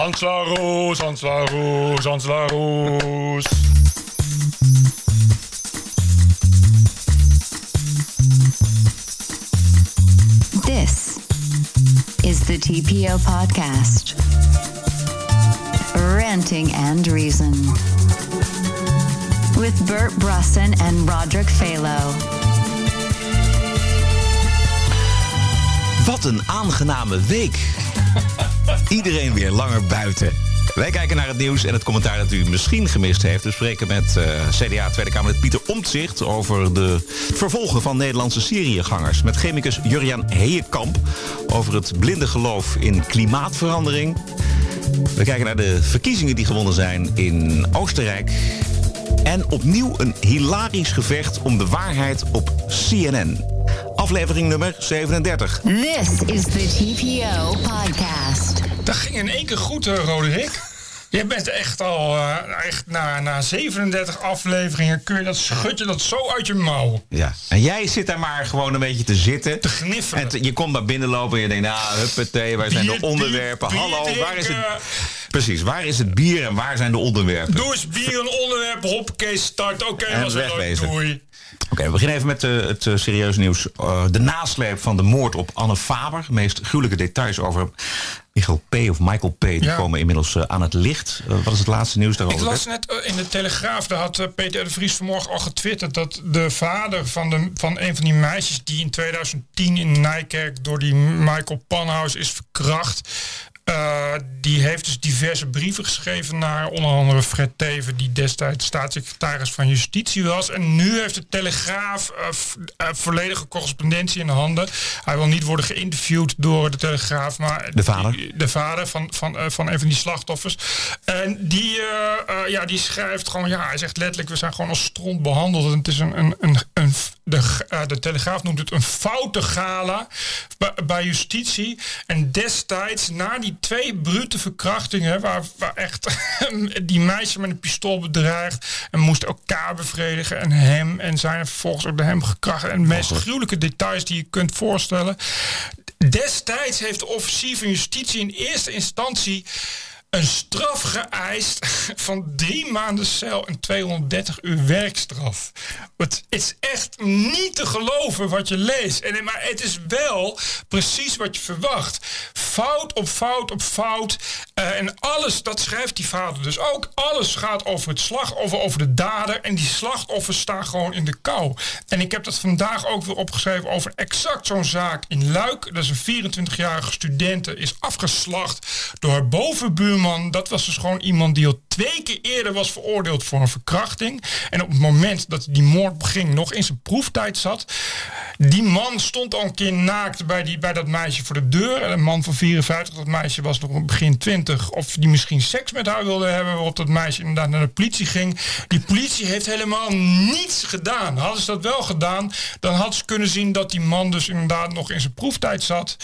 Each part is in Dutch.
Hans Laroes, Hans Laroes, Hans Laroes. This is the TPO podcast. Ranting and Reason. With Bert Brusson and Roderick Phalo. Wat een aangename week. Iedereen weer langer buiten. Wij kijken naar het nieuws en het commentaar dat u misschien gemist heeft. We spreken met eh, CDA Tweede Kamerlid Pieter Omtzigt... over de vervolgen van Nederlandse Syriëgangers. Met chemicus Juriaan Heekamp over het blinde geloof in klimaatverandering. We kijken naar de verkiezingen die gewonnen zijn in Oostenrijk. En opnieuw een hilarisch gevecht om de waarheid op CNN. Aflevering nummer 37. This is the TPO podcast. Dat ging in één keer goed, uh, Roderick. Je bent echt al, uh, echt na, na 37 afleveringen kun je dat, schud je dat zo uit je mouw. Ja, en jij zit daar maar gewoon een beetje te zitten. Te gniffelen. En te- je komt maar binnenlopen en je denkt, nou, huppatee, waar zijn de onderwerpen? bier, Hallo, bier waar is het... Precies, waar is het bier en waar zijn de onderwerpen? Doe eens bier een onderwerp, hoppakee, start. Oké, En was het doei. Oké, we beginnen even met eh, het eh, serieuze nieuws. Eh, de nasleep van de moord op Anne Faber. De meest gruwelijke details over Michael P. of Michael P. Die Ja. komen inmiddels eh, aan het licht. Eh, wat is het laatste nieuws Ik daarover? las net eh, in de Telegraaf, daar had Peter de Vries vanmorgen al getwitterd... dat de vader van, de, van een van die meisjes die in 2010 in Nijkerk... door die Michael Panhaus is verkracht... eh, die heeft dus diverse brieven geschreven naar onder andere Fred Teven... die destijds staatssecretaris van Justitie was. En nu heeft de Telegraaf eh, eh, volledige correspondentie in de handen. Hij wil niet worden geïnterviewd door de Telegraaf, maar... De vader? die- de vader van, van, van een van die slachtoffers. En die, ja, die schrijft gewoon, ja, hij zegt letterlijk, we zijn gewoon als stront behandeld. En het is een, een, een, een de, eh, de Telegraaf noemt het een foute gala bij, justitie. En destijds, na die twee brute verkrachtingen, waar, waar echt die meisje met een pistool bedreigd en moest elkaar bevredigen en hem en zijn vervolgens ook door hem gekracht. En de meest gruwelijke details die je kunt voorstellen. Destijds heeft de officier van justitie in eerste instantie een straf geëist van drie maanden cel en 230 uur werkstraf. Het is echt niet te geloven wat je leest. En, maar het is wel precies wat je verwacht. Fout op fout op fout. Eh, en alles, dat schrijft die vader dus ook. Alles gaat over het slachtoffer, over de dader. En die slachtoffers staan gewoon in de kou. En ik heb dat vandaag ook weer opgeschreven over exact zo'n zaak in Luik. Dat is een 24-jarige studente, is afgeslacht door haar bovenbuurman. Dat was dus gewoon iemand die al twee keer eerder was veroordeeld voor een verkrachting. En op het moment dat die moord beging, nog in zijn proeftijd zat. Die man stond al een keer naakt bij, die, bij dat meisje voor de deur. En een man van 54, dat meisje was nog begin 20. Of die misschien seks met haar wilde hebben. Waarop dat meisje inderdaad naar de politie ging. Die politie heeft helemaal niets gedaan. Hadden ze dat wel gedaan, dan hadden ze kunnen zien dat die man dus inderdaad nog in zijn proeftijd zat.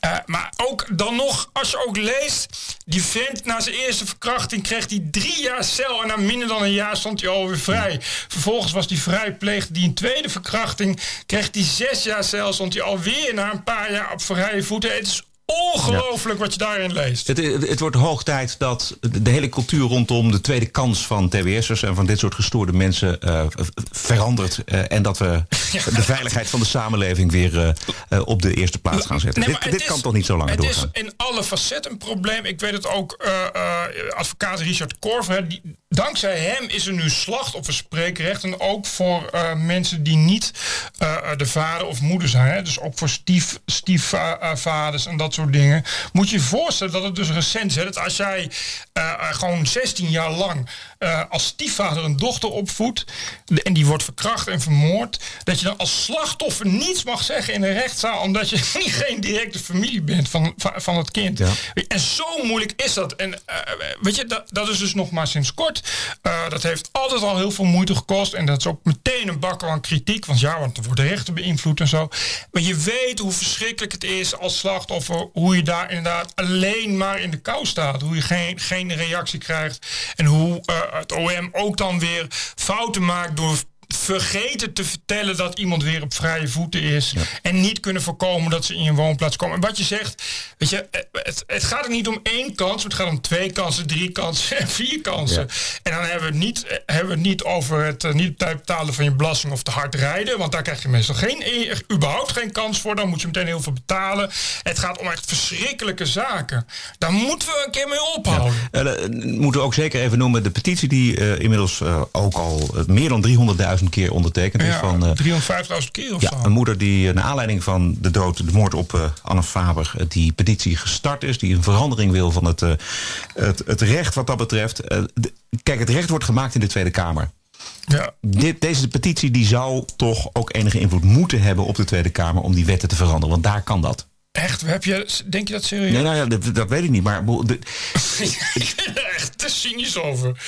Eh, maar ook dan nog, als je ook leest, die vent na zijn eerste verkrachting kreeg hij drie jaar cel. En na minder dan een jaar stond hij alweer vrij. Vervolgens was hij vrijpleegd. Die een tweede verkrachting kreeg hij zes jaar cel. Stond hij alweer na een paar jaar op vrije voeten. Is ongelooflijk wat je daarin leest. Het, het, het wordt hoog tijd dat de hele cultuur rondom de tweede kans van TWS'ers en van dit soort gestoorde mensen eh, verandert. eh, en dat we de veiligheid van de samenleving weer eh, op de eerste plaats gaan zetten. Nee, dit het dit is- kan toch niet zo Het doorgaan? is in alle facetten een probleem. Ik weet het ook, advocaat Richard Korver. Die, dankzij hem is er nu slachtofferspreekrecht. En ook voor mensen die niet de vader of moeder zijn. Hè, dus ook voor stief, stiefvaders en dat soort dingen. Moet je je voorstellen dat het dus recent is. Dat als jij eh, eh, gewoon 16 jaar lang eh, als stiefvader een dochter opvoedt. de- en die wordt verkracht en vermoord. Dat je dan als slachtoffer niets mag zeggen in een rechtszaal. Omdat je niet geen directe familie bent van, van, van het kind. Ja. En zo moeilijk is dat. En weet je, dat, dat is dus nog maar sinds kort. Dat heeft altijd al heel veel moeite gekost. En dat is ook meteen een bakker aan kritiek. Want ja, want er worden rechten beïnvloed en zo. Maar je weet hoe verschrikkelijk het is als slachtoffer. Hoe je daar inderdaad alleen maar in de kou staat. Hoe je geen, geen reactie krijgt. En hoe eh, het OM ook dan weer fouten maakt door vergeten te vertellen dat iemand weer op vrije voeten is. En niet kunnen voorkomen dat ze in je woonplaats komen. En wat je zegt, weet je, eh, het, het gaat er niet om één kans. Het gaat om twee kansen, drie kansen en vier kansen. En dan hebben we het niet, eh, hebben we het niet over het uh, niet betalen van je belasting of te hard rijden. Want daar krijg je meestal geen, überhaupt geen kans voor. Dan moet je meteen heel veel betalen. Het gaat om echt verschrikkelijke zaken. Daar moeten we een keer mee ophouden. Ja. moeten we ook zeker even noemen de petitie die inmiddels ook al meer dan 300.000 keer ondertekend is. van 350.000 keer of ja, zo. Een moeder die naar aanleiding van de dood, de moord op Anne Faber, die petitie gestart is. Die een verandering wil van het, het, het recht wat dat betreft. kijk, het recht wordt gemaakt in de Tweede Kamer. Ja. Dit, deze petitie die zou toch ook enige invloed moeten hebben op de Tweede Kamer om die wetten te veranderen. Want daar kan dat. Echt? Heb je, denk je dat serieus? Nee, nou ja, dat, dat weet ik niet. Maar de, ik ben er echt te cynisch over.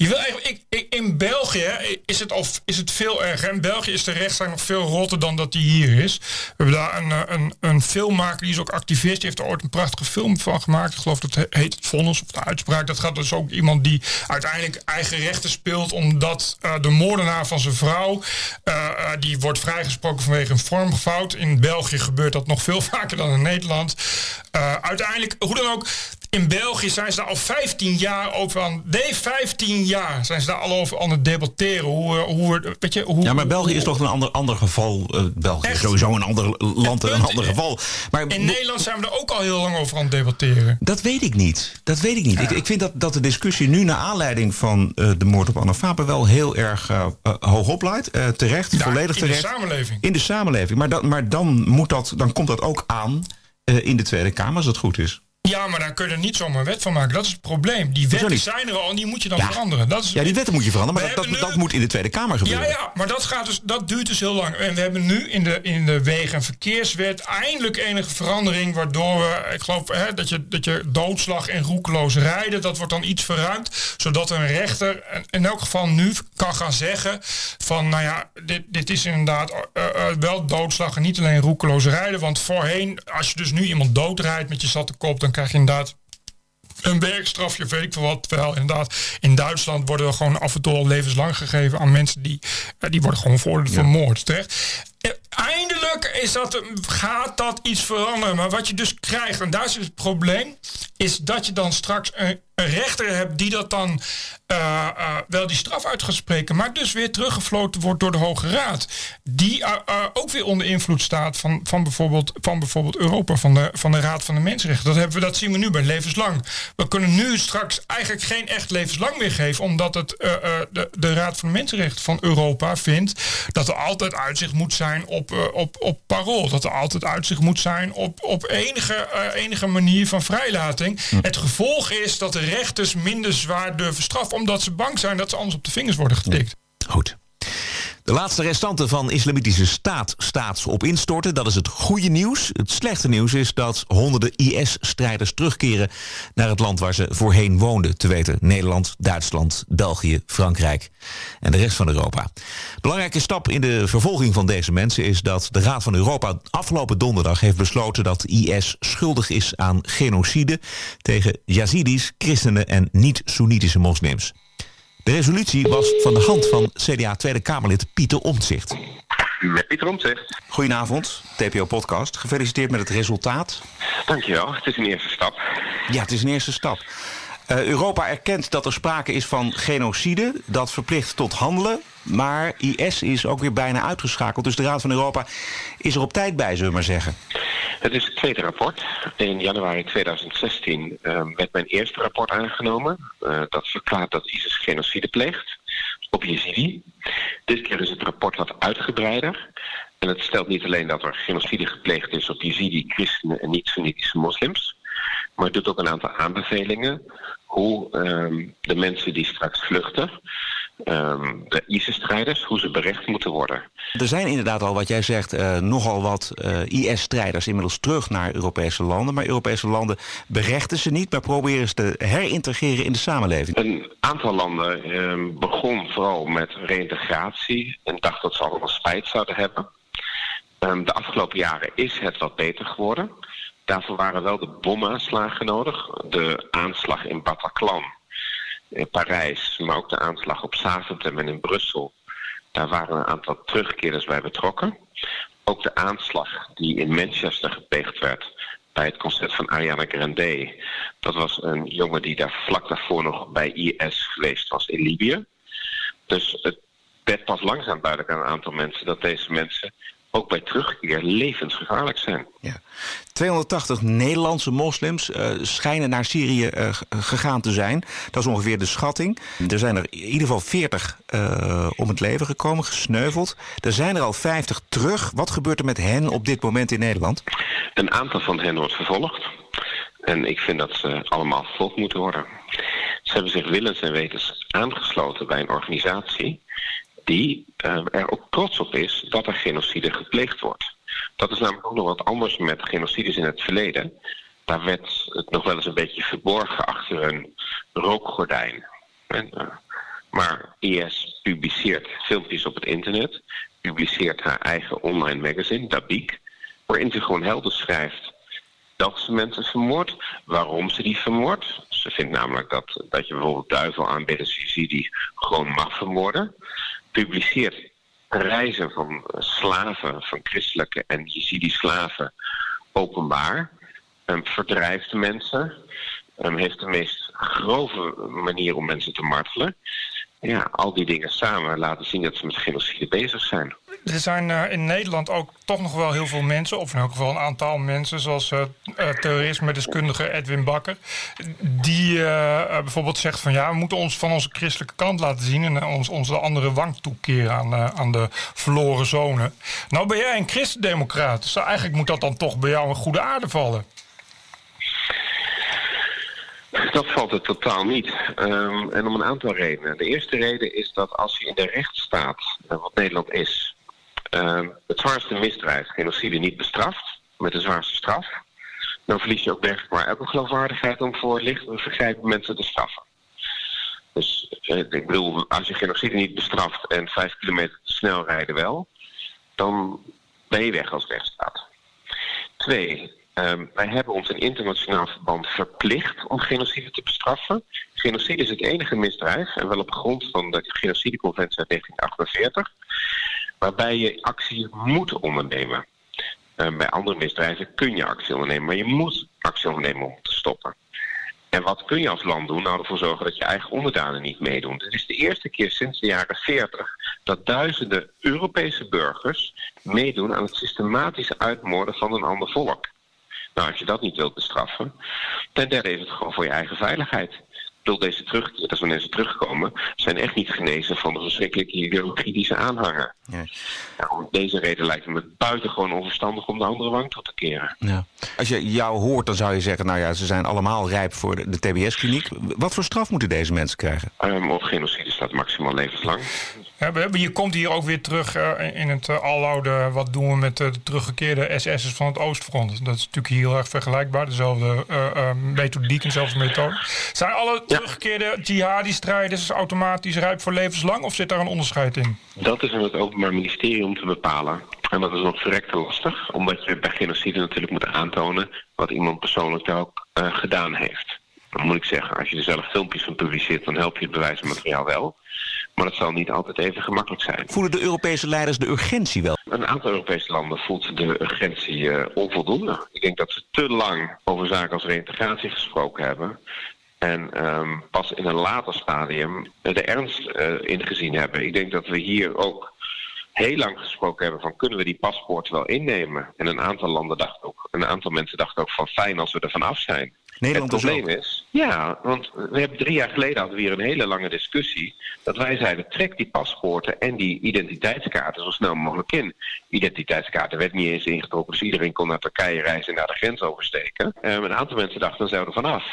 Je wil eigenlijk, ik, in België is het, al, is het veel erger. In België is de rechtszaak nog veel rotter dan dat die hier is. We hebben daar een, eh, een, een filmmaker, die is ook activist. Die heeft er ooit een prachtige film van gemaakt. Ik geloof dat heet het vonnis of de uitspraak. Dat gaat dus ook iemand die uiteindelijk eigen rechten speelt. Omdat uh, de moordenaar van zijn vrouw, uh, die wordt vrijgesproken vanwege een vormfout. In België gebeurt dat nog veel vaker dan in Nederland. uiteindelijk, hoe dan ook, in België zijn ze daar al 15 jaar over aan. Nee, 15 jaar zijn ze daar al over aan het debatteren. Hoe, eh, hoe, weet je, hoe, ja, maar België is toch een ander, ander geval. Uh, België is sowieso een ander land en een ander geval. Maar, in Nederland zijn we er ook al heel lang over aan het debatteren. Dat weet ik niet. Dat weet ik niet. Ik, ik, vind dat, dat de discussie nu naar aanleiding van uh, de moord op Anne Faber wel heel erg uh, hoog opleidt. terecht, ja, volledig terecht. In de samenleving. In de samenleving. Maar, dat, maar dan, moet dat, dan komt dat ook aan in de Tweede Kamer als het goed is. Ja, maar daar kun je er niet zomaar een wet van maken. Dat is het probleem. Die wetten zijn er al en die moet je dan veranderen. Dat is ja, die wetten moet je veranderen, maar dat, dat, moet in de Tweede Kamer gebeuren. Ja, ja maar dat, gaat dus, dat duurt dus heel lang. En we hebben nu in de, in de wegen- en verkeerswet eindelijk enige verandering... waardoor we, ik geloof hè, dat, je, dat je doodslag en roekeloos rijden... dat wordt dan iets verruimd, zodat een rechter in elk geval nu kan gaan zeggen... van nou ja, dit, dit is inderdaad uh, uh, wel doodslag en niet alleen roekeloos rijden. Want voorheen, als je dus nu iemand doodrijdt met je zatte kop... dan krijg je inderdaad een werkstrafje, weet ik veel wat. Terwijl inderdaad in Duitsland worden er gewoon af en toe al levenslang gegeven aan mensen die, eh, die worden gewoon veroordeeld ja. voor moord. Terecht. Eindelijk is dat, gaat dat iets veranderen. Maar wat je dus krijgt, en daar is het probleem, is dat je dan straks een, rechter hebt die dat dan uh, uh, wel die straf uit gaat spreken, maar dus weer teruggefloten wordt door de Hoge Raad. Die uh, ook weer onder invloed staat van, van, bijvoorbeeld, van bijvoorbeeld Europa, van de, van de Raad van de Mensenrechten. Dat, hebben we, dat zien we nu bij levenslang. We kunnen nu straks eigenlijk geen echt levenslang meer geven, omdat het, de, de Raad van de Mensenrechten van Europa vindt dat er altijd uitzicht moet zijn op, op, op parool. Dat er altijd uitzicht moet zijn op, op enige, enige manier van vrijlating. Hm. Het gevolg is dat de rechters minder zwaar durven straffen omdat ze bang zijn dat ze anders op de vingers worden getikt. Goed. De laatste restanten van islamitische staat staat op instorten. Dat is het goede nieuws. Het slechte nieuws is dat honderden IS-strijders terugkeren naar het land waar ze voorheen woonden. Te weten Nederland, Duitsland, België, Frankrijk en de rest van Europa. Belangrijke stap in de vervolging van deze mensen is dat de Raad van Europa afgelopen donderdag heeft besloten dat IS schuldig is aan genocide tegen Yazidis, christenen en niet-Soenitische moslims. De resolutie was van de hand van CDA Tweede Kamerlid Pieter Omtzigt. Met Pieter Omtzigt. Goedenavond, TPO Podcast. Gefeliciteerd met het resultaat. Dankjewel, het is een eerste stap. Ja, het is een eerste stap. Uh, Europa erkent dat er sprake is van genocide. Dat verplicht tot handelen. Maar IS is ook weer bijna uitgeschakeld. Dus de Raad van Europa is er op tijd bij, zullen we maar zeggen. Het is het tweede rapport. In januari 2016 uh, werd mijn eerste rapport aangenomen. Uh, dat verklaart dat ISIS genocide pleegt op Yazidi. Dit keer is het rapport wat uitgebreider. En het stelt niet alleen dat er genocide gepleegd is op Yazidi, christenen en niet-Sunnitische moslims. Maar het doet ook een aantal aanbevelingen hoe um, de mensen die straks vluchten um, de ISIS-strijders, hoe ze berecht moeten worden. Er zijn inderdaad al, wat jij zegt, uh, nogal wat uh, IS-strijders inmiddels terug naar Europese landen. Maar Europese landen berechten ze niet, maar proberen ze te herintegreren in de samenleving. Een aantal landen um, begon vooral met reïntegratie en dacht dat ze allemaal spijt zouden hebben. De afgelopen jaren is het wat beter geworden. Daarvoor waren wel de bomaanslagen nodig. De aanslag in Bataclan in Parijs, maar ook de aanslag op Zaventem en in Brussel. Daar waren een aantal terugkeerders bij betrokken. Ook de aanslag die in Manchester gepleegd werd bij het concert van Ariana Grande. Dat was een jongen die daar vlak daarvoor nog bij IS geweest was in Libië. Dus het werd pas langzaam duidelijk aan een aantal mensen dat deze mensen ook bij terugkeer levensgevaarlijk zijn. Ja. 280 Nederlandse moslims uh, schijnen naar Syrië uh, gegaan te zijn. Dat is ongeveer de schatting. Er zijn er in ieder geval 40 uh, om het leven gekomen, gesneuveld. Er zijn er al 50 terug. Wat gebeurt er met hen op dit moment in Nederland? Een aantal van hen wordt vervolgd. En ik vind dat ze allemaal vervolgd moeten worden. Ze hebben zich willens en wetens aangesloten bij een organisatie die uh, er ook trots op is dat er genocide gepleegd wordt. Dat is namelijk ook nog wat anders met genocides in het verleden. Daar werd het nog wel eens een beetje verborgen achter een rookgordijn. En, uh, maar IS publiceert filmpjes op het internet, publiceert haar eigen online magazine, Dabiq, waarin ze gewoon helder schrijft dat ze mensen vermoordt, waarom ze die vermoordt. Ze vindt namelijk dat, dat je bijvoorbeeld duivel aanbidders die gewoon mag vermoorden publiceert reizen van slaven, van christelijke en Jezidi-slaven, openbaar. Um, verdrijft mensen. Heeft de meest grove manier om mensen te martelen ja, al die dingen samen laten zien dat ze met genocide bezig zijn. Er zijn uh, in Nederland ook toch nog wel heel veel mensen, of in elk geval een aantal mensen, zoals uh, terrorisme-deskundige Edwin Bakker, die bijvoorbeeld zegt van ja, we moeten ons van onze christelijke kant laten zien en ons onze andere wang toekeren aan, aan de verloren zone. Nou ben jij een christendemocraat, dus eigenlijk moet dat dan toch bij jou een goede aarde vallen. Dat valt het totaal niet. Um, en om een aantal redenen. De eerste reden is dat als je in de rechtsstaat, wat Nederland is, uh, het zwaarste misdrijf, genocide, niet bestraft, met de zwaarste straf, dan verlies je ook werkelijk maar elke geloofwaardigheid om voor en vergrijpen mensen te straffen. Dus uh, ik bedoel, als je genocide niet bestraft en vijf kilometer te snel rijden wel, dan ben je weg als rechtsstaat. Twee, Um, wij hebben ons in internationaal verband verplicht om genocide te bestraffen. Genocide is het enige misdrijf, en wel op grond van de genocideconventie uit 1948, waarbij je actie moet ondernemen. Um, bij andere misdrijven kun je actie ondernemen, maar je moet actie ondernemen om te stoppen. En wat kun je als land doen? Nou, ervoor zorgen dat je eigen onderdanen niet meedoen. Het is de eerste keer sinds de jaren 40 dat duizenden Europese burgers meedoen aan het systematische uitmoorden van een ander volk. Nou, als je dat niet wilt bestraffen, ten derde is het gewoon voor je eigen veiligheid. Bedoel, deze terugkeerders, wanneer ze terugkomen, zijn echt niet genezen van de verschrikkelijke ideologie die ze aanhangen. Ja. Nou, om deze reden lijkt het me buitengewoon onverstandig om de andere wang toe te keren. Ja. Als je jou hoort, dan zou je zeggen, nou ja, ze zijn allemaal rijp voor de, de TBS-kliniek. Wat voor straf moeten deze mensen krijgen? Um, op genocide staat maximaal levenslang. Je komt hier ook weer terug uh, in het uh, aloude... wat doen we met de teruggekeerde SS'ers van het Oostfront. Dat is natuurlijk heel erg vergelijkbaar. Dezelfde uh, methodiek en dezelfde methode. Zijn alle teruggekeerde jihadi-strijders automatisch rijp voor levenslang? Of zit daar een onderscheid in? Dat is aan het Openbaar Ministerie om te bepalen. En dat is nog verrekte lastig. Omdat je bij genocide natuurlijk moet aantonen... wat iemand persoonlijk ook gedaan heeft. Dan moet ik zeggen, als je er zelf filmpjes van publiceert... dan help je het bewijsmateriaal wel... Maar het zal niet altijd even gemakkelijk zijn. Voelen de Europese leiders de urgentie wel? Een aantal Europese landen voelt de urgentie uh, onvoldoende. Ik denk dat ze te lang over zaken als reïntegratie gesproken hebben. En um, pas in een later stadium de ernst uh, ingezien hebben. Ik denk dat we hier ook heel lang gesproken hebben van kunnen we die paspoort wel innemen. En een aantal landen dachten ook, een aantal mensen dachten ook van fijn als we er vanaf zijn. Nederland het probleem is, ja, want we hebben drie jaar geleden hadden we hier een hele lange discussie. Dat wij zeiden, trek die paspoorten en die identiteitskaarten zo snel mogelijk in. Identiteitskaarten werd niet eens ingetrokken, dus iedereen kon naar Turkije reizen en naar de grens oversteken. Um, een aantal mensen dachten, dan zouden we vanaf.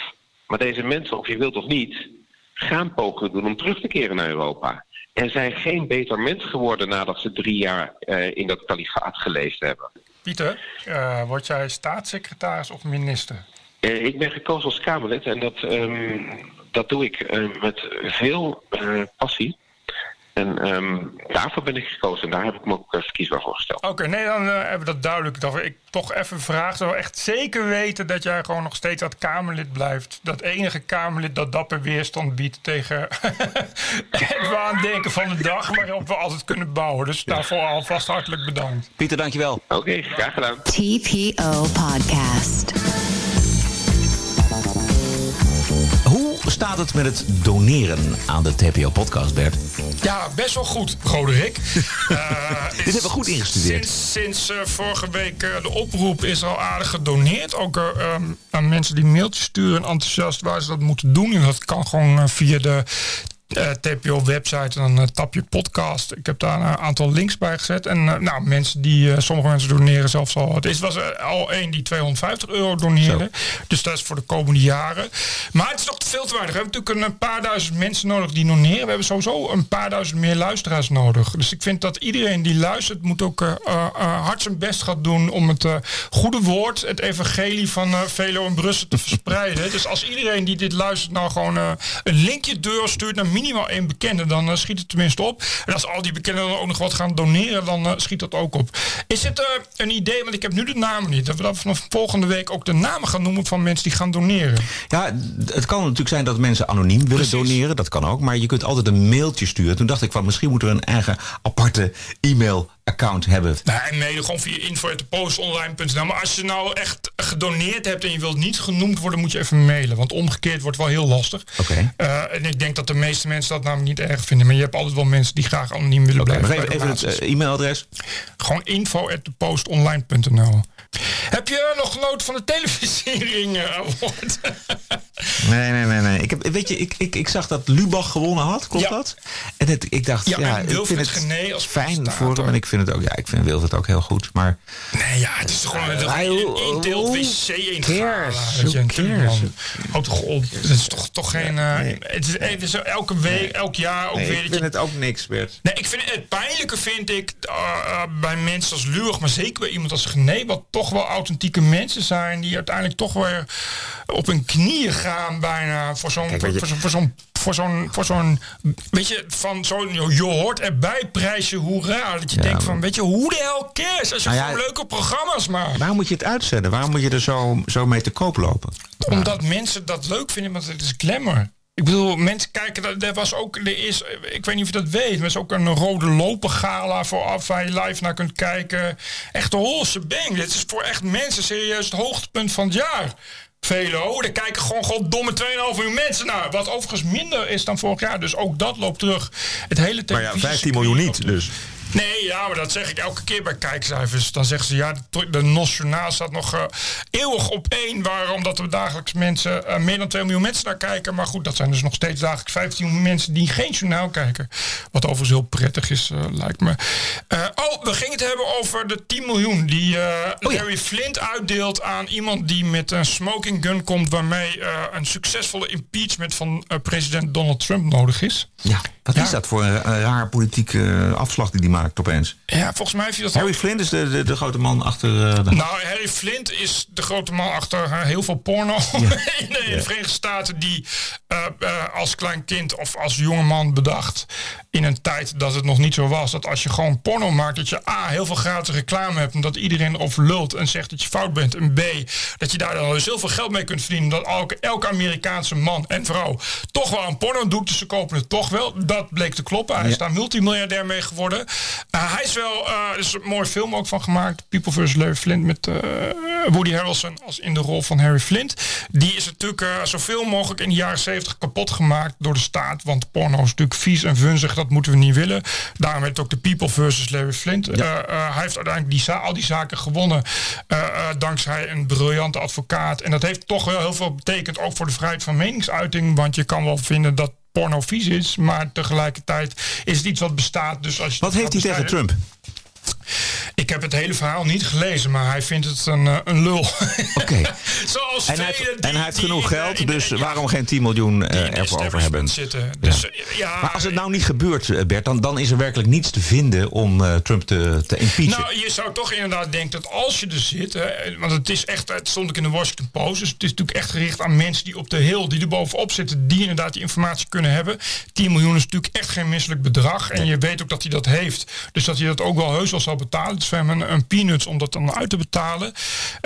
Maar deze mensen, of je wilt of niet, gaan pogingen doen om terug te keren naar Europa. En zijn geen beter mens geworden nadat ze drie jaar uh, in dat kalifaat geleefd hebben. Pieter, uh, word jij staatssecretaris of minister? Uh, ik ben gekozen als Kamerlid en dat, um, dat doe ik uh, met veel uh, passie. En ehm, daarvoor ben ik gekozen en daar heb ik me ook verkiesbaar voor gesteld. Oké, nee, dan uh, hebben we dat duidelijk. Dat ik toch even vraag, zo echt zeker weten dat jij gewoon nog steeds dat Kamerlid blijft. Dat enige Kamerlid dat dapper weerstand biedt tegen het waandenken van de dag waarop we altijd kunnen bouwen. Dus daarvoor alvast hartelijk bedankt. Pieter, dankjewel. Oké, okay, graag gedaan. TPO Podcast. Staat het met het doneren aan de TPO-podcast, Bert? Ja, best wel goed, Roderick. uh, Dit hebben we goed ingestudeerd. Sinds, sinds uh, vorige week uh, de oproep is al aardig gedoneerd. Ook um, aan mensen die mailtjes sturen enthousiast waar ze dat moeten doen. En dat kan gewoon via de uh, TPO-website en dan uh, tap je podcast. Ik heb daar een aantal links bij gezet. En uh, nou, mensen die, sommige mensen doneren zelfs al. Het was al één die 250 euro doneerde. Zo. Dus dat is voor de komende jaren. Maar het is nog veel te weinig. We hebben natuurlijk een paar duizend mensen nodig die doneren. We hebben sowieso een paar duizend meer luisteraars nodig. Dus ik vind dat iedereen die luistert moet ook hard zijn best gaan doen om het goede woord, het evangelie van Velo en Brussel te verspreiden. Dus als iedereen die dit luistert nou gewoon een linkje deur stuurt naar minimaal één bekende, dan uh, schiet het tenminste op. En als al die bekenden dan ook nog wat gaan doneren, dan uh, schiet dat ook op. Is het uh, een idee, want ik heb nu de namen niet, dat we dan vanaf volgende week ook de namen gaan noemen van mensen die gaan doneren? Ja, het kan natuurlijk zijn dat mensen anoniem willen Precies. doneren, dat kan ook. Maar je kunt altijd een mailtje sturen. Toen dacht ik van misschien moeten we een eigen aparte e-mail account hebben. Nee, nee gewoon via info.postonline.nl. Maar als je nou echt gedoneerd hebt en je wilt niet genoemd worden, moet je even mailen. Want omgekeerd wordt wel heel lastig. Okay. Uh, en ik denk dat de meeste mensen dat namelijk niet erg vinden. Maar je hebt altijd wel mensen die graag anoniem willen okay, blijven. Even, even het uh, e-mailadres. Gewoon info.postonline.nl. Heb je nog genoten van de televisiering uh? nee, nee, nee, nee. Ik heb, weet je, ik, ik, ik zag dat Lubach gewonnen had. Klopt ja. dat? En het, ik dacht, ja, ja ik vind het Gené als fijn voor hem. En ik vind het ook, ja, ik vind Wilfred ook heel goed. Maar nee, ja, het is gewoon een één deel wc in? Houd toch op. Het is toch, toch geen. Uh, nee. Het is even zo elke week, elk jaar ook nee, weer. Ik vind het ook niks, Bert. Nee, ik vind het pijnlijke vind ik uh, uh, bij mensen als Lurig, maar zeker bij iemand als Gené, wat toch wel authentieke mensen zijn die uiteindelijk toch weer op hun knieën gaan bijna voor zo'n voor, voor, voor zo'n voor zo'n, voor zo'n, weet je, van zo'n, je hoort erbij prijsje hoera. Dat je ja, denkt van, weet je, hoe de hel cares als je nou ja, gewoon leuke programma's maakt. Waarom moet je het uitzenden? Waarom moet je er zo, zo mee te koop lopen? Omdat ja. mensen dat leuk vinden, want het is glamour. Ik bedoel, mensen kijken, er was ook, er is, ik weet niet of je dat weet, maar er is ook een rode lopen gala vooraf waar je live naar kunt kijken. Echt de holse bang. Dit is voor echt mensen serieus het hoogtepunt van het jaar. Velo, daar kijken gewoon goddomme 2,5 miljoen mensen naar. Wat overigens minder is dan vorig jaar. Dus ook dat loopt terug. Het hele Maar ja, 15 miljoen niet dus. Nee, ja, maar dat zeg ik elke keer bij kijkcijfers. Dan zeggen ze, ja, de, de Nationaal staat nog uh, eeuwig op één. Waarom? Dat er dagelijks mensen, uh, meer dan 2 miljoen mensen naar kijken. Maar goed, dat zijn dus nog steeds dagelijks 15 miljoen mensen die geen journaal kijken. Wat overigens heel prettig is, uh, lijkt me. oh, we gingen het hebben over de 10 miljoen die oh, Larry ja. Flint uitdeelt aan iemand die met een smoking gun komt. Waarmee een succesvolle impeachment van president Donald Trump nodig is. Ja, wat ja. is dat voor een, een raar politieke afslag die die maakt opeens? Ja, volgens mij heeft hij dat... Harry ook... Flint is de, de, de, grote man achter... Uh, de... Nou, Harry Flint is de grote man achter uh, heel veel porno ja. in, de, Verenigde Staten... die uh, als klein kind of als jonge man bedacht... in een tijd dat het nog niet zo was... dat als je gewoon porno maakt... dat je A, heel veel gratis reclame hebt... en dat iedereen erover lult en zegt dat je fout bent... en B, dat je daar dan dus heel veel geld mee kunt verdienen... dat elke, elke Amerikaanse man en vrouw toch wel een porno doet... dus ze kopen het toch wel. Dat bleek te kloppen. Hij is daar multimiljardair mee geworden... Uh, hij is wel, uh, er is een mooie film ook van gemaakt. People vs. Larry Flint met uh, Woody Harrelson als in de rol van Harry Flint. Die is natuurlijk zoveel mogelijk in de jaren 70 kapot gemaakt door de staat. Want porno is natuurlijk vies en vunzig, dat moeten we niet willen. Daarom heet het ook de People vs. Larry Flint. Ja. hij heeft uiteindelijk die al die zaken gewonnen dankzij een briljante advocaat. En dat heeft toch wel heel veel betekend, ook voor de vrijheid van meningsuiting. Want je kan wel vinden dat porno vies is, maar tegelijkertijd is het iets wat bestaat. Dus als je wat heeft hij tegen Trump? Ik heb het hele verhaal niet gelezen, maar hij vindt het een, eh, een lul. Oké. Zoals En hij, heeft, die- en hij heeft die genoeg geld, de- dus waarom geen 10 miljoen eh, ervoor over hebben? Zitten. Dus, eh, ja. Maar als het nou niet gebeurt, eh, Bert, dan, dan is er werkelijk niets te vinden om Trump te, te impeachen. Nou, je zou toch inderdaad denken dat als je er zit, hè, want het is echt, het stond ook in de Washington Post, dus het is natuurlijk echt gericht aan mensen die op de hill, die er bovenop zitten, die inderdaad die informatie kunnen hebben. 10 miljoen is natuurlijk echt geen misselijk bedrag en je weet ook dat hij dat heeft, dus dat hij dat ook wel heus wel zal betalen. Het is voor hem een, een peanuts om dat dan uit te betalen.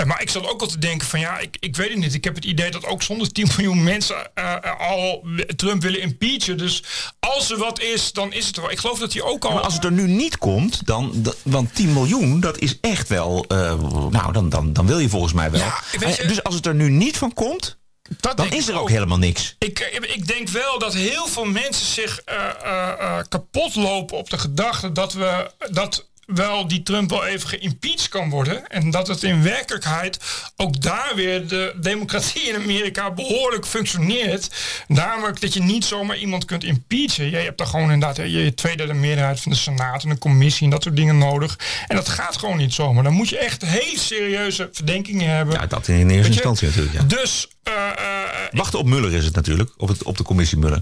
Maar ik zat ook al te denken van ja, ik, ik weet niet. Ik heb het idee dat ook zonder 10 miljoen mensen eh, eh, al Trump willen impeachen. Dus als er wat is, dan is het er wel. Ik geloof dat hij ook al. Maar als het er nu niet komt, dan, want 10 miljoen, dat is echt wel, eh, nou, dan, dan, dan wil je volgens mij wel. Ja, weet je- dus als het er nu niet van komt, dat dan is er ook helemaal niks. Ik, ik denk wel dat heel veel mensen zich kapot lopen op de gedachte dat we dat wel die Trump wel even geïmpeached kan worden. En dat het in werkelijkheid ook daar weer de democratie in Amerika behoorlijk functioneert. Namelijk dat je niet zomaar iemand kunt impeachen. Je hebt daar gewoon inderdaad je tweederde meerderheid van de Senaat en een commissie en dat soort dingen nodig. En dat gaat gewoon niet zomaar. Dan moet je echt hele serieuze verdenkingen hebben. Ja, dat in eerste instantie natuurlijk. Ja. Dus eh, eh, Wachten op Muller is het natuurlijk, op, het, op de commissie Muller.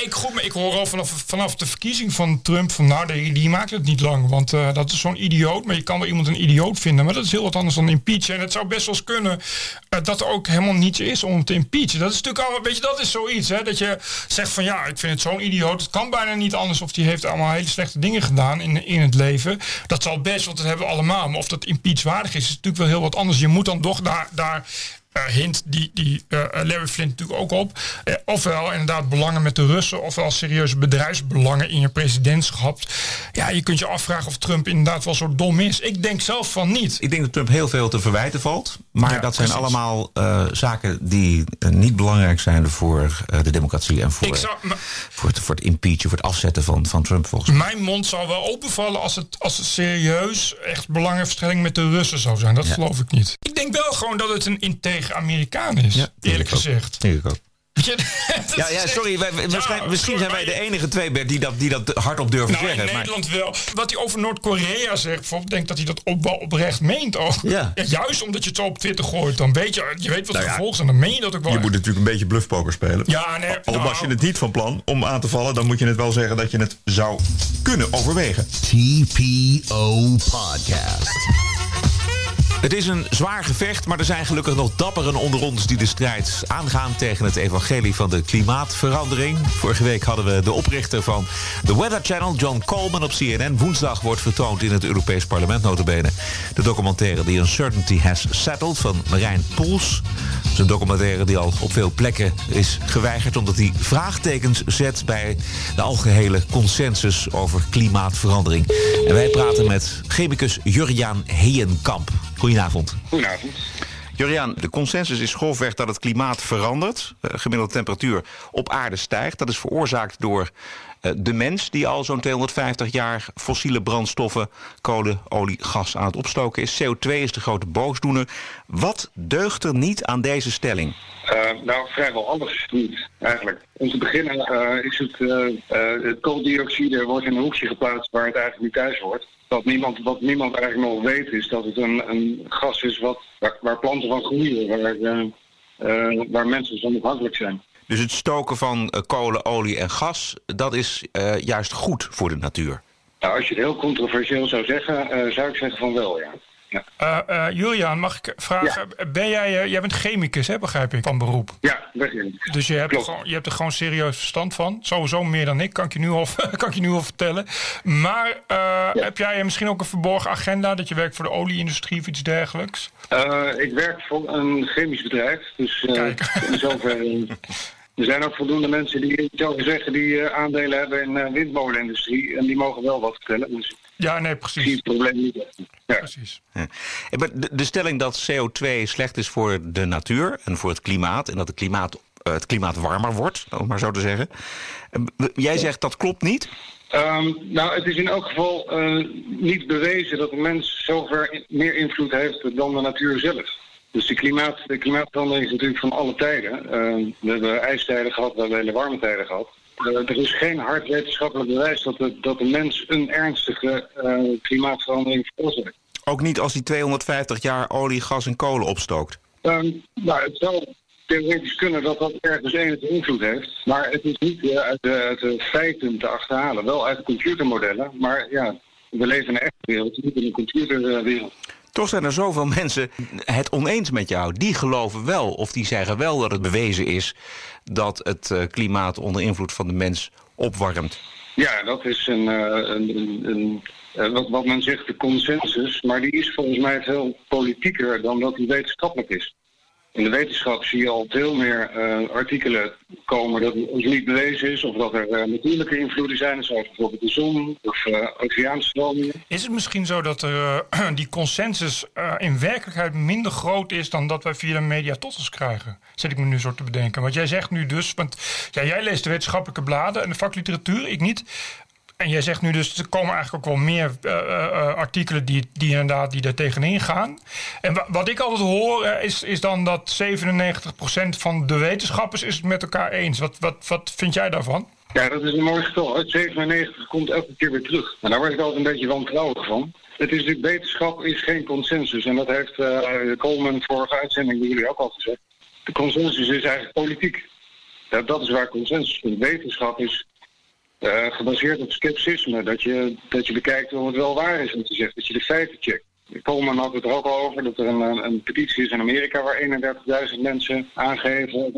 Ik, goed, ik hoor al vanaf, vanaf de verkiezing van Trump van nou, die, die maakt het niet lang. Want eh, dat is zo'n idioot. Maar je kan wel iemand een idioot vinden. Maar dat is heel wat anders dan impeachen. En het zou best wel eens kunnen eh, dat er ook helemaal niets is om te impeachen. Dat is natuurlijk al, weet je, dat is zoiets. Hè, dat je zegt van ja, ik vind het zo'n idioot. Het kan bijna niet anders. Of die heeft allemaal hele slechte dingen gedaan in, in het leven. Dat zal best, want dat hebben we allemaal. Maar of dat impeachwaardig is, is natuurlijk wel heel wat anders. Je moet dan toch daar... daar hint die, die eh, Larry Flint natuurlijk ook op. Eh, ofwel inderdaad belangen met de Russen, ofwel serieuze bedrijfsbelangen in je presidentschap. Ja, je kunt je afvragen of Trump inderdaad wel zo dom is. Ik denk zelf van niet. Ik denk dat Trump heel veel te verwijten valt. Maar Ja, dat zijn precies. allemaal eh, zaken die eh, niet belangrijk zijn voor eh, de democratie en voor, Ik zou, voor, het, voor het impeachen, voor het afzetten van, van Trump volgens mij. mijn mond zou wel openvallen als het, als het serieus echt belangenverstrengeling met de Russen zou zijn. Dat geloof ik niet. Ik denk wel gewoon dat het een integer Amerikaan is, eerlijk ik gezegd. Denk ik ook. Ja, ja sorry. Wij, Ja, misschien zijn wij de enige twee, Bert, die dat, die dat hardop durven Nou, in zeggen. Maar, Nederland wel. Wat hij over Noord-Korea zegt, bijvoorbeeld, denk dat hij dat op, wel oprecht meent ook. Ja. juist omdat je het zo op Twitter gooit, dan weet je, je weet wat de Nou ja, gevolgen zijn. Dan meen je dat ook wel. Je echt. moet natuurlijk een beetje bluffpoker spelen. Ja, nee, Al nou, was je het niet van plan om aan te vallen, dan moet je het wel zeggen dat je het zou kunnen overwegen. TPO Podcast. Het is een zwaar gevecht, maar er zijn gelukkig nog dapperen onder ons die de strijd aangaan tegen het evangelie van de klimaatverandering. Vorige week hadden we de oprichter van de Weather Channel, John Coleman, op CNN. Woensdag wordt vertoond in het Europees Parlement notabene de documentaire The Uncertainty Has Settled van Marijn Poels. Het is een documentaire die al op veel plekken is geweigerd omdat hij vraagtekens zet bij de algehele consensus over klimaatverandering. En wij praten met chemicus Jurjaan Heenkamp. Goedenavond. Goedenavond. Juriaan, de consensus is grofweg dat het klimaat verandert. De gemiddelde temperatuur op aarde stijgt. Dat is veroorzaakt door eh, de mens die al zo'n 250 jaar fossiele brandstoffen, kolen, olie, gas aan het opstoken is. CO2 is de grote boosdoener. Wat deugt er niet aan deze stelling? Eh, nou, vrijwel alles niet, eigenlijk. Om te beginnen eh, is het, eh, het kooldioxide wordt in een hoekje geplaatst waar het eigenlijk niet thuis hoort. Wat niemand, wat niemand eigenlijk nog weet is dat het een, een gas is wat, waar, waar planten van groeien, waar, waar mensen van afhankelijk zijn. Dus het stoken van kolen, olie en gas, dat is juist goed voor de natuur. Nou, als je het heel controversieel zou zeggen, zou ik zeggen van wel, ja. Ja, Eh, eh, Julian, mag ik vragen, ben jij, eh, jij bent chemicus, hè, begrijp ik, van beroep. ja begin. Dus je hebt, er gewoon, je hebt er gewoon serieus verstand van. Sowieso meer dan ik, kan ik je nu al, kan ik je nu al vertellen. Maar heb jij misschien ook een verborgen agenda dat je werkt voor de olieindustrie of iets dergelijks? Ik werk voor een chemisch bedrijf, dus Kijk. in zoverre... Er zijn ook voldoende mensen die, ik zeggen, die eh, aandelen hebben in de windmolenindustrie. En die mogen wel wat vertellen. Dus Ja, nee, precies. het probleem niet. Ja. precies. Ja. Maar De, de stelling dat CO2 slecht is voor de natuur en voor het klimaat... en dat het klimaat, eh, het klimaat warmer wordt, om het maar zo te zeggen. Eh, Jij zegt dat klopt niet? Ehm, nou, het is in elk geval eh, niet bewezen dat de mens zover meer invloed heeft dan de natuur zelf. Dus de, klimaat, de klimaatverandering is natuurlijk van alle tijden. Ehm, we hebben ijstijden gehad, we hebben hele warme tijden gehad. Eh, er is geen hard wetenschappelijk bewijs dat de, dat de mens een ernstige eh, klimaatverandering veroorzaakt. Ook niet als hij 250 jaar olie, gas en kolen opstookt. Ehm, nou, het zou theoretisch kunnen dat dat ergens enige invloed heeft. Maar het is niet eh, uit, de, uit de feiten te achterhalen. Wel uit de computermodellen. Maar ja, we leven in een echte wereld, niet in een computerwereld. Toch zijn er zoveel mensen het oneens met jou. Die geloven wel, of die zeggen wel dat het bewezen is... dat het eh, klimaat onder invloed van de mens opwarmt. Ja, dat is een, eh, een, een, eh, wat, wat men zegt de consensus. Maar die is volgens mij veel politieker dan dat die wetenschappelijk is. In de wetenschap zie je al veel meer eh, artikelen komen dat ons niet bewezen is. Of dat er eh, natuurlijke invloeden zijn, zoals bijvoorbeeld de zon of uh, oceaanstromingen. Is het misschien zo dat er, eh, die consensus eh, in werkelijkheid minder groot is dan dat wij via de media tot ons krijgen? Zit ik me nu zo te bedenken. Want jij zegt nu dus, want ja, jij leest de wetenschappelijke bladen en de vakliteratuur, ik niet. En jij zegt nu dus, er komen eigenlijk ook wel meer eh, eh, eh, artikelen die, die inderdaad die er tegenin gaan. En wa- wat ik altijd hoor is, is dan dat 97% van de wetenschappers is het met elkaar eens. Wat, wat, wat vind jij daarvan? Ja, dat is een mooi getal. Het 97 komt elke keer weer terug. En daar word ik altijd een beetje wantrouwig van. Het is natuurlijk, wetenschap is geen consensus. En dat heeft Coleman vorige uitzending bij jullie ook al gezegd. De consensus is eigenlijk politiek. Ja, dat is waar consensus is. Wetenschap is eh, gebaseerd op scepticisme. Dat je, dat je bekijkt of het wel waar is wat je zegt. Dat je de feiten checkt. Coleman had het er ook al over dat er een, een, een petitie is in Amerika waar 31.000 mensen aangeven,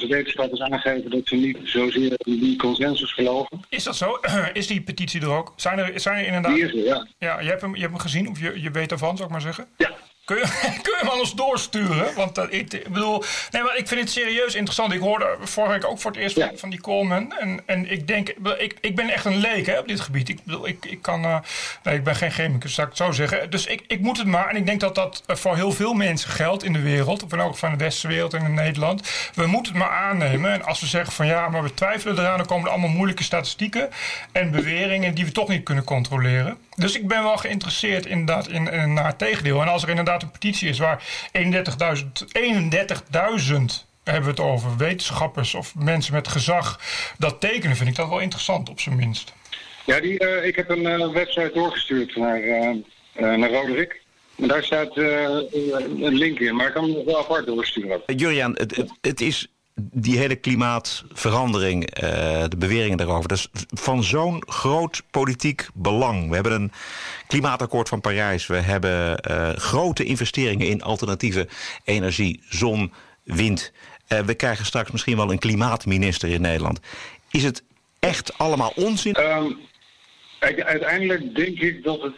31.000 wetenschappers aangeven dat ze niet zozeer in die consensus geloven. Is dat zo? Is die petitie er ook? Zijn er, zijn er inderdaad... Die is er, ja. Ja, je hebt hem, je hebt hem gezien, of je, je weet ervan, zou ik maar zeggen? Ja, Kun je, kun je hem ons doorsturen? Want dat, ik, ik bedoel, nee, maar ik vind het serieus interessant. Ik hoorde vorige week ook voor het eerst Ja. van, van die Coleman. En, en ik denk, ik, ik ben echt een leek hè, op dit gebied. Ik bedoel, ik, ik kan, eh, nee, ik ben geen chemicus, zou ik het zo zeggen. Dus ik, ik moet het maar. En ik denk dat dat voor heel veel mensen geldt in de wereld. Of in elk van de westerse wereld en in Nederland. We moeten het maar aannemen. En als we zeggen van ja, maar we twijfelen eraan, dan komen er allemaal moeilijke statistieken en beweringen die we toch niet kunnen controleren. Dus ik ben wel geïnteresseerd inderdaad in, in naar het tegendeel. En als er inderdaad een petitie is waar 31.000 31.000 hebben we het over wetenschappers of mensen met gezag dat tekenen, vind ik dat wel interessant op zijn minst. ja die, eh, ik heb een eh, website doorgestuurd naar, eh, eh, naar Roderick. En daar staat eh, een link in, maar ik kan hem nog wel apart doorsturen. Juriaan, het, het, het is die hele klimaatverandering, eh, de beweringen daarover, dat is van zo'n groot politiek belang. We hebben een klimaatakkoord van Parijs. We hebben eh, grote investeringen in alternatieve energie, zon, wind. Eh, we krijgen straks misschien wel een klimaatminister in Nederland. Is het echt allemaal onzin? Ehm, uiteindelijk denk ik dat het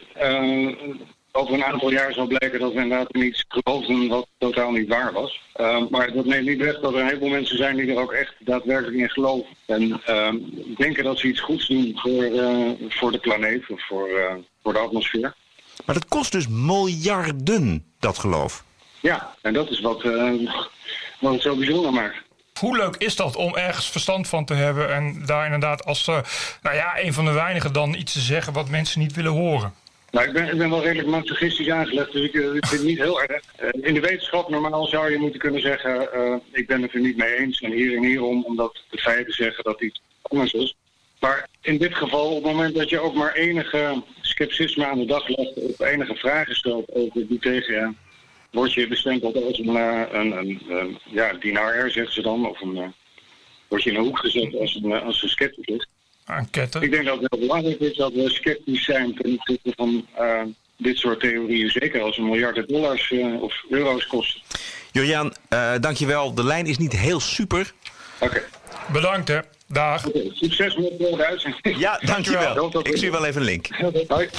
over een aantal jaar zal blijken dat we inderdaad in iets geloofden wat totaal niet waar was. Ehm, maar dat neemt niet weg dat er een heleboel mensen zijn die er ook echt daadwerkelijk in geloven. En ehm, denken dat ze iets goeds doen voor, eh, voor de planeet of voor, eh, voor de atmosfeer. Maar dat kost dus miljarden, dat geloof. Ja, en dat is wat, eh, wat het zo bijzonder maakt. Hoe leuk is dat om ergens verstand van te hebben en daar inderdaad als eh, nou ja, een van de weinigen dan iets te zeggen wat mensen niet willen horen? Nou, ik ben, wel redelijk masochistisch aangelegd, dus ik, eh, vind het niet heel erg. Eh, in de wetenschap normaal zou je moeten kunnen zeggen, eh, ik ben het er niet mee eens en hier en hierom, omdat de feiten zeggen dat iets anders is. Maar in dit geval, op het moment dat je ook maar enige scepticisme aan de dag legt, of enige vragen stelt over die tegen word je bestempeld als een, een, een, een zeggen ze dan, of een, word je in een hoek gezet als een, als een scepticus. Aan ketten. Ik denk dat het heel belangrijk is dat we sceptisch zijn ten opzichte van eh, dit soort theorieën. Zeker als een miljarden dollars eh, of euro's kosten. Juriaan, eh dankjewel. De lijn is niet heel super. Oké, Bedankt hè. Dag. Succes met de uitzending. Ja, dankjewel. Dankjewel. Ik zie wel even een link. Hoi.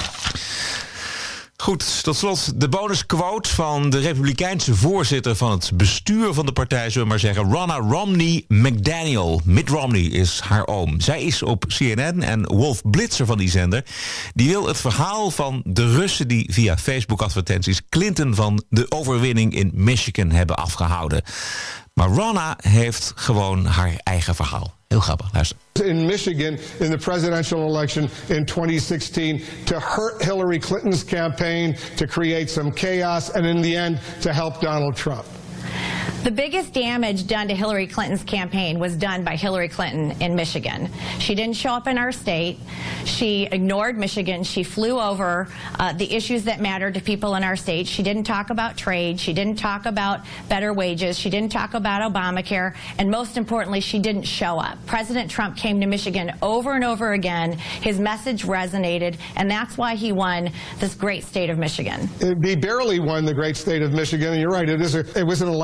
Goed, tot slot de bonusquote van de republikeinse voorzitter van het bestuur van de partij, zullen we maar zeggen, Ronna Romney McDaniel. Mitt Romney is haar oom. Zij is op CNN en Wolf Blitzer van die zender. Die wil het verhaal van de Russen die via Facebook-advertenties Clinton van de overwinning in Michigan hebben afgehouden. Maar Ronna heeft gewoon haar eigen verhaal. Heel grappig, luister. in Michigan in the presidential election in 2016 to hurt Hillary Clinton's campaign, to create some chaos, and in the end, to help Donald Trump. The biggest damage done to Hillary Clinton's campaign was done by Hillary Clinton in Michigan. She didn't show up in our state. She ignored Michigan. She flew over uh, the issues that mattered to people in our state. She didn't talk about trade. She didn't talk about better wages. She didn't talk about Obamacare. And most importantly, she didn't show up. President Trump came to Michigan over and over again. His message resonated, and that's why he won this great state of Michigan. He barely won the great state of Michigan. And you're right, it, is a, it wasn't a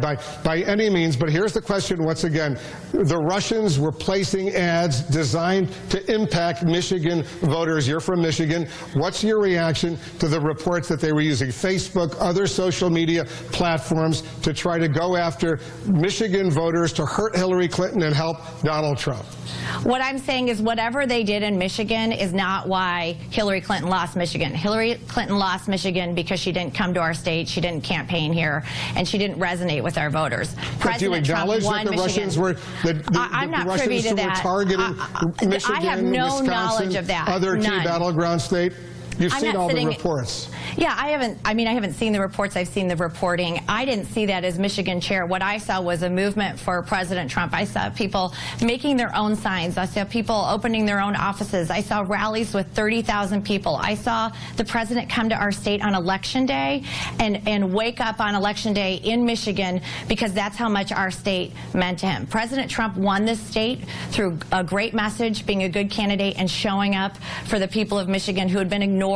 by, by any means. But here's the question once again. The Russians were placing ads designed to impact Michigan voters. You're from Michigan. What's your reaction to the reports that they were using Facebook, other social media platforms to try to go after Michigan voters to hurt Hillary Clinton and help Donald Trump? What I'm saying is whatever they did in Michigan is not why Hillary Clinton lost Michigan. Hillary Clinton lost Michigan because she didn't come to our state, she didn't campaign here, and she didn't resonate with our voters. But do you President Trump won that the Michigan. Russians were the, the, I- I'm the not Russians privy to that. were targeting I- I- Michigan, I have no Wisconsin, knowledge of that. other key battleground state? You've I'm seen all the sitting- reports. Yeah, I haven't. I mean, I haven't seen the reports. I've seen the reporting. I didn't see that as Michigan chair. What I saw was a movement for President Trump. I saw people making their own signs. I saw people opening their own offices. I saw rallies with 30,000 people. I saw the president come to our state on election day and, and wake up on election day in Michigan because that's how much our state meant to him. President Trump won this state through a great message, being a good candidate, and showing up for the people of Michigan who had been ignored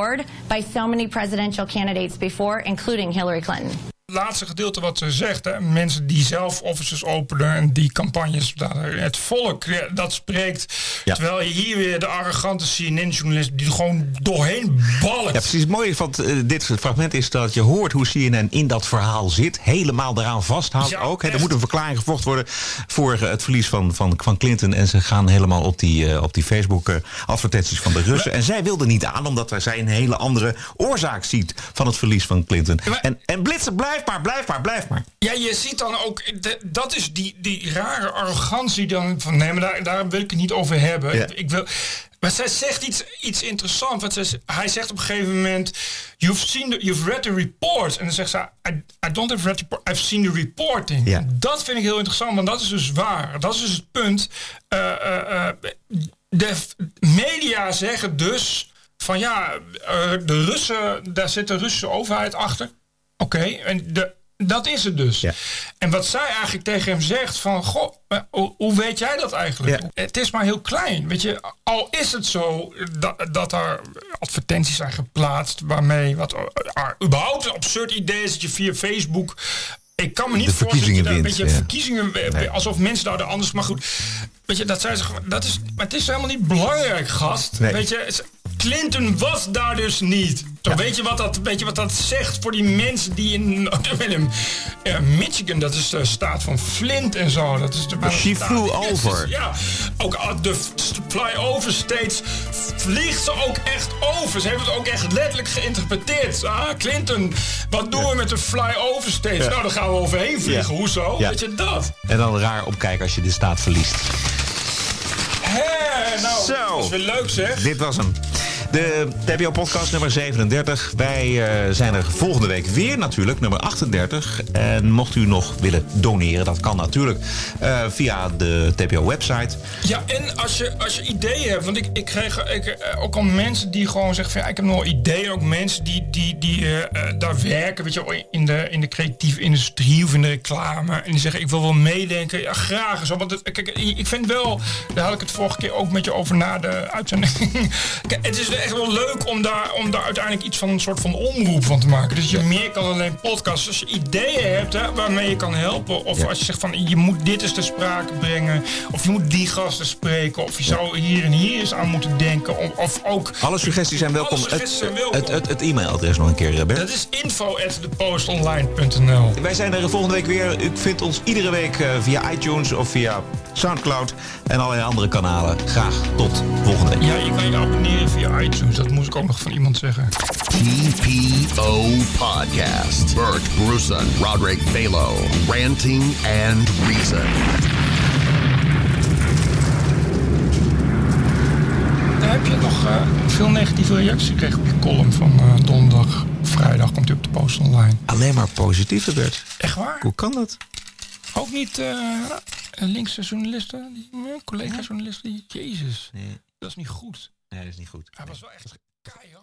by so many presidential candidates before, including Hillary Clinton. Laatste gedeelte wat ze zegt. Hè, mensen die zelf offices openen en die campagnes. Het volk dat spreekt. Ja. Terwijl je hier weer de arrogante CNN-journalist die er gewoon doorheen balkt. Ja, precies. Het mooie van eh, dit fragment is dat je hoort hoe CNN in dat verhaal zit. Helemaal eraan vasthoudt Ja, ook. Hè. Er moet een verklaring gevochten worden voor eh, het verlies van, van, van Clinton. En ze gaan helemaal op die, eh, op die Facebook-advertenties van de Russen. En zij wilde niet aan, omdat zij een hele andere oorzaak ziet van het verlies van Clinton. En, en Blitzer, blijf maar, blijf maar, blijf maar. Ja, je ziet dan ook, de- dat is die, die rare arrogantie dan van nee, maar daar, daar wil ik het niet over hebben. Ja. Ik, wil, maar zij zegt iets, iets interessants. Want zij, hij zegt op een gegeven moment, you've, seen the, you've read the report. En dan zegt ze, I, I don't have read the report, I've seen the reporting. Ja. Dat vind ik heel interessant, want dat is dus waar. Dat is dus het punt. Eh, eh, eh, de media zeggen dus van ja, de Russen, daar zit de Russische overheid achter. Oké, en de, dat is het dus. Ja. En wat zij eigenlijk tegen hem zegt van... Goh, maar hoe, weet jij dat eigenlijk? Ja. Het is maar heel klein. Weet je, al is het zo dat, dat er advertenties zijn geplaatst... waarmee wat uh, überhaupt een absurd idee is... dat je via Facebook... Ik kan me niet voorstellen dat je daar- verkiezingen weet je, wint, ja. verkiezingen... eh, alsof mensen daar de anders... Maar goed, weet je, dat zij zeggen... Dat is, maar het is helemaal niet belangrijk, gast. Nee. Weet je, Clinton was daar dus niet. Zo, weet, je wat dat, weet je wat dat zegt voor die mensen die in, eh, Michigan, dat is de staat van Flint en zo. Dat is de She flew over. Ja, ook de flyover states vliegt ze ook echt over. Ze hebben het ook echt letterlijk geïnterpreteerd. Ah, Clinton, wat doen we met de flyover states? Nou, daar gaan we overheen vliegen. Ja. Hoezo? Ja. Weet je dat? En dan raar opkijken als je de staat verliest. Hé, nou, Zo. dat is weer leuk zeg. Dit was hem. De TPO-podcast nummer 37. Wij eh, zijn er volgende week weer natuurlijk, nummer 38. En mocht u nog willen doneren, dat kan natuurlijk eh, via de TPO-website. Ja, en als je, als je ideeën hebt, want ik, ik kreeg ik, eh, ook al mensen die gewoon zeggen ja, ik heb nog ideeën. Ook mensen die, die, die daar werken, weet je, in de, in de creatieve industrie of in de reclame. En die zeggen ik wil wel meedenken. Ja, graag. Zo, want kijk, ik vind wel, daar had ik het vorige keer ook met je over na de uitzending. Kijk, het is echt wel leuk om daar, om daar uiteindelijk iets van een soort van omroep van te maken. Dus je meer kan alleen podcast. Als je ideeën hebt hè, waarmee je kan helpen. Of als je zegt van je moet dit eens te sprake brengen. Of je moet die gasten spreken. Of je zou hier en hier eens aan moeten denken. Of, of ook. Alle suggesties zijn welkom. Suggesties zijn welkom. Het, het, het e-mailadres nog een keer, eh, Bert. Dat is info at thepostonline.nl Wij zijn er volgende week weer. U vindt ons iedere week eh, via iTunes of via Soundcloud en allerlei andere kanalen. Graag tot volgende week. Ja, je kan je abonneren via iTunes. Dat moest ik ook nog van iemand zeggen. TPO Podcast. Bert Bruson, Roderick Balo, Ranting and Reason. Dan heb je nog eh, veel negatieve reacties gekregen op je column van eh, donderdag. Vrijdag komt hij op de post online. Alleen maar positieve, Bert. Echt waar? Hoe kan dat? Ook niet eh, linkse journalisten, die, collega-journalisten. Jezus, Nee, dat is niet goed. Nee, dat is niet goed. Hij was wel echt keihard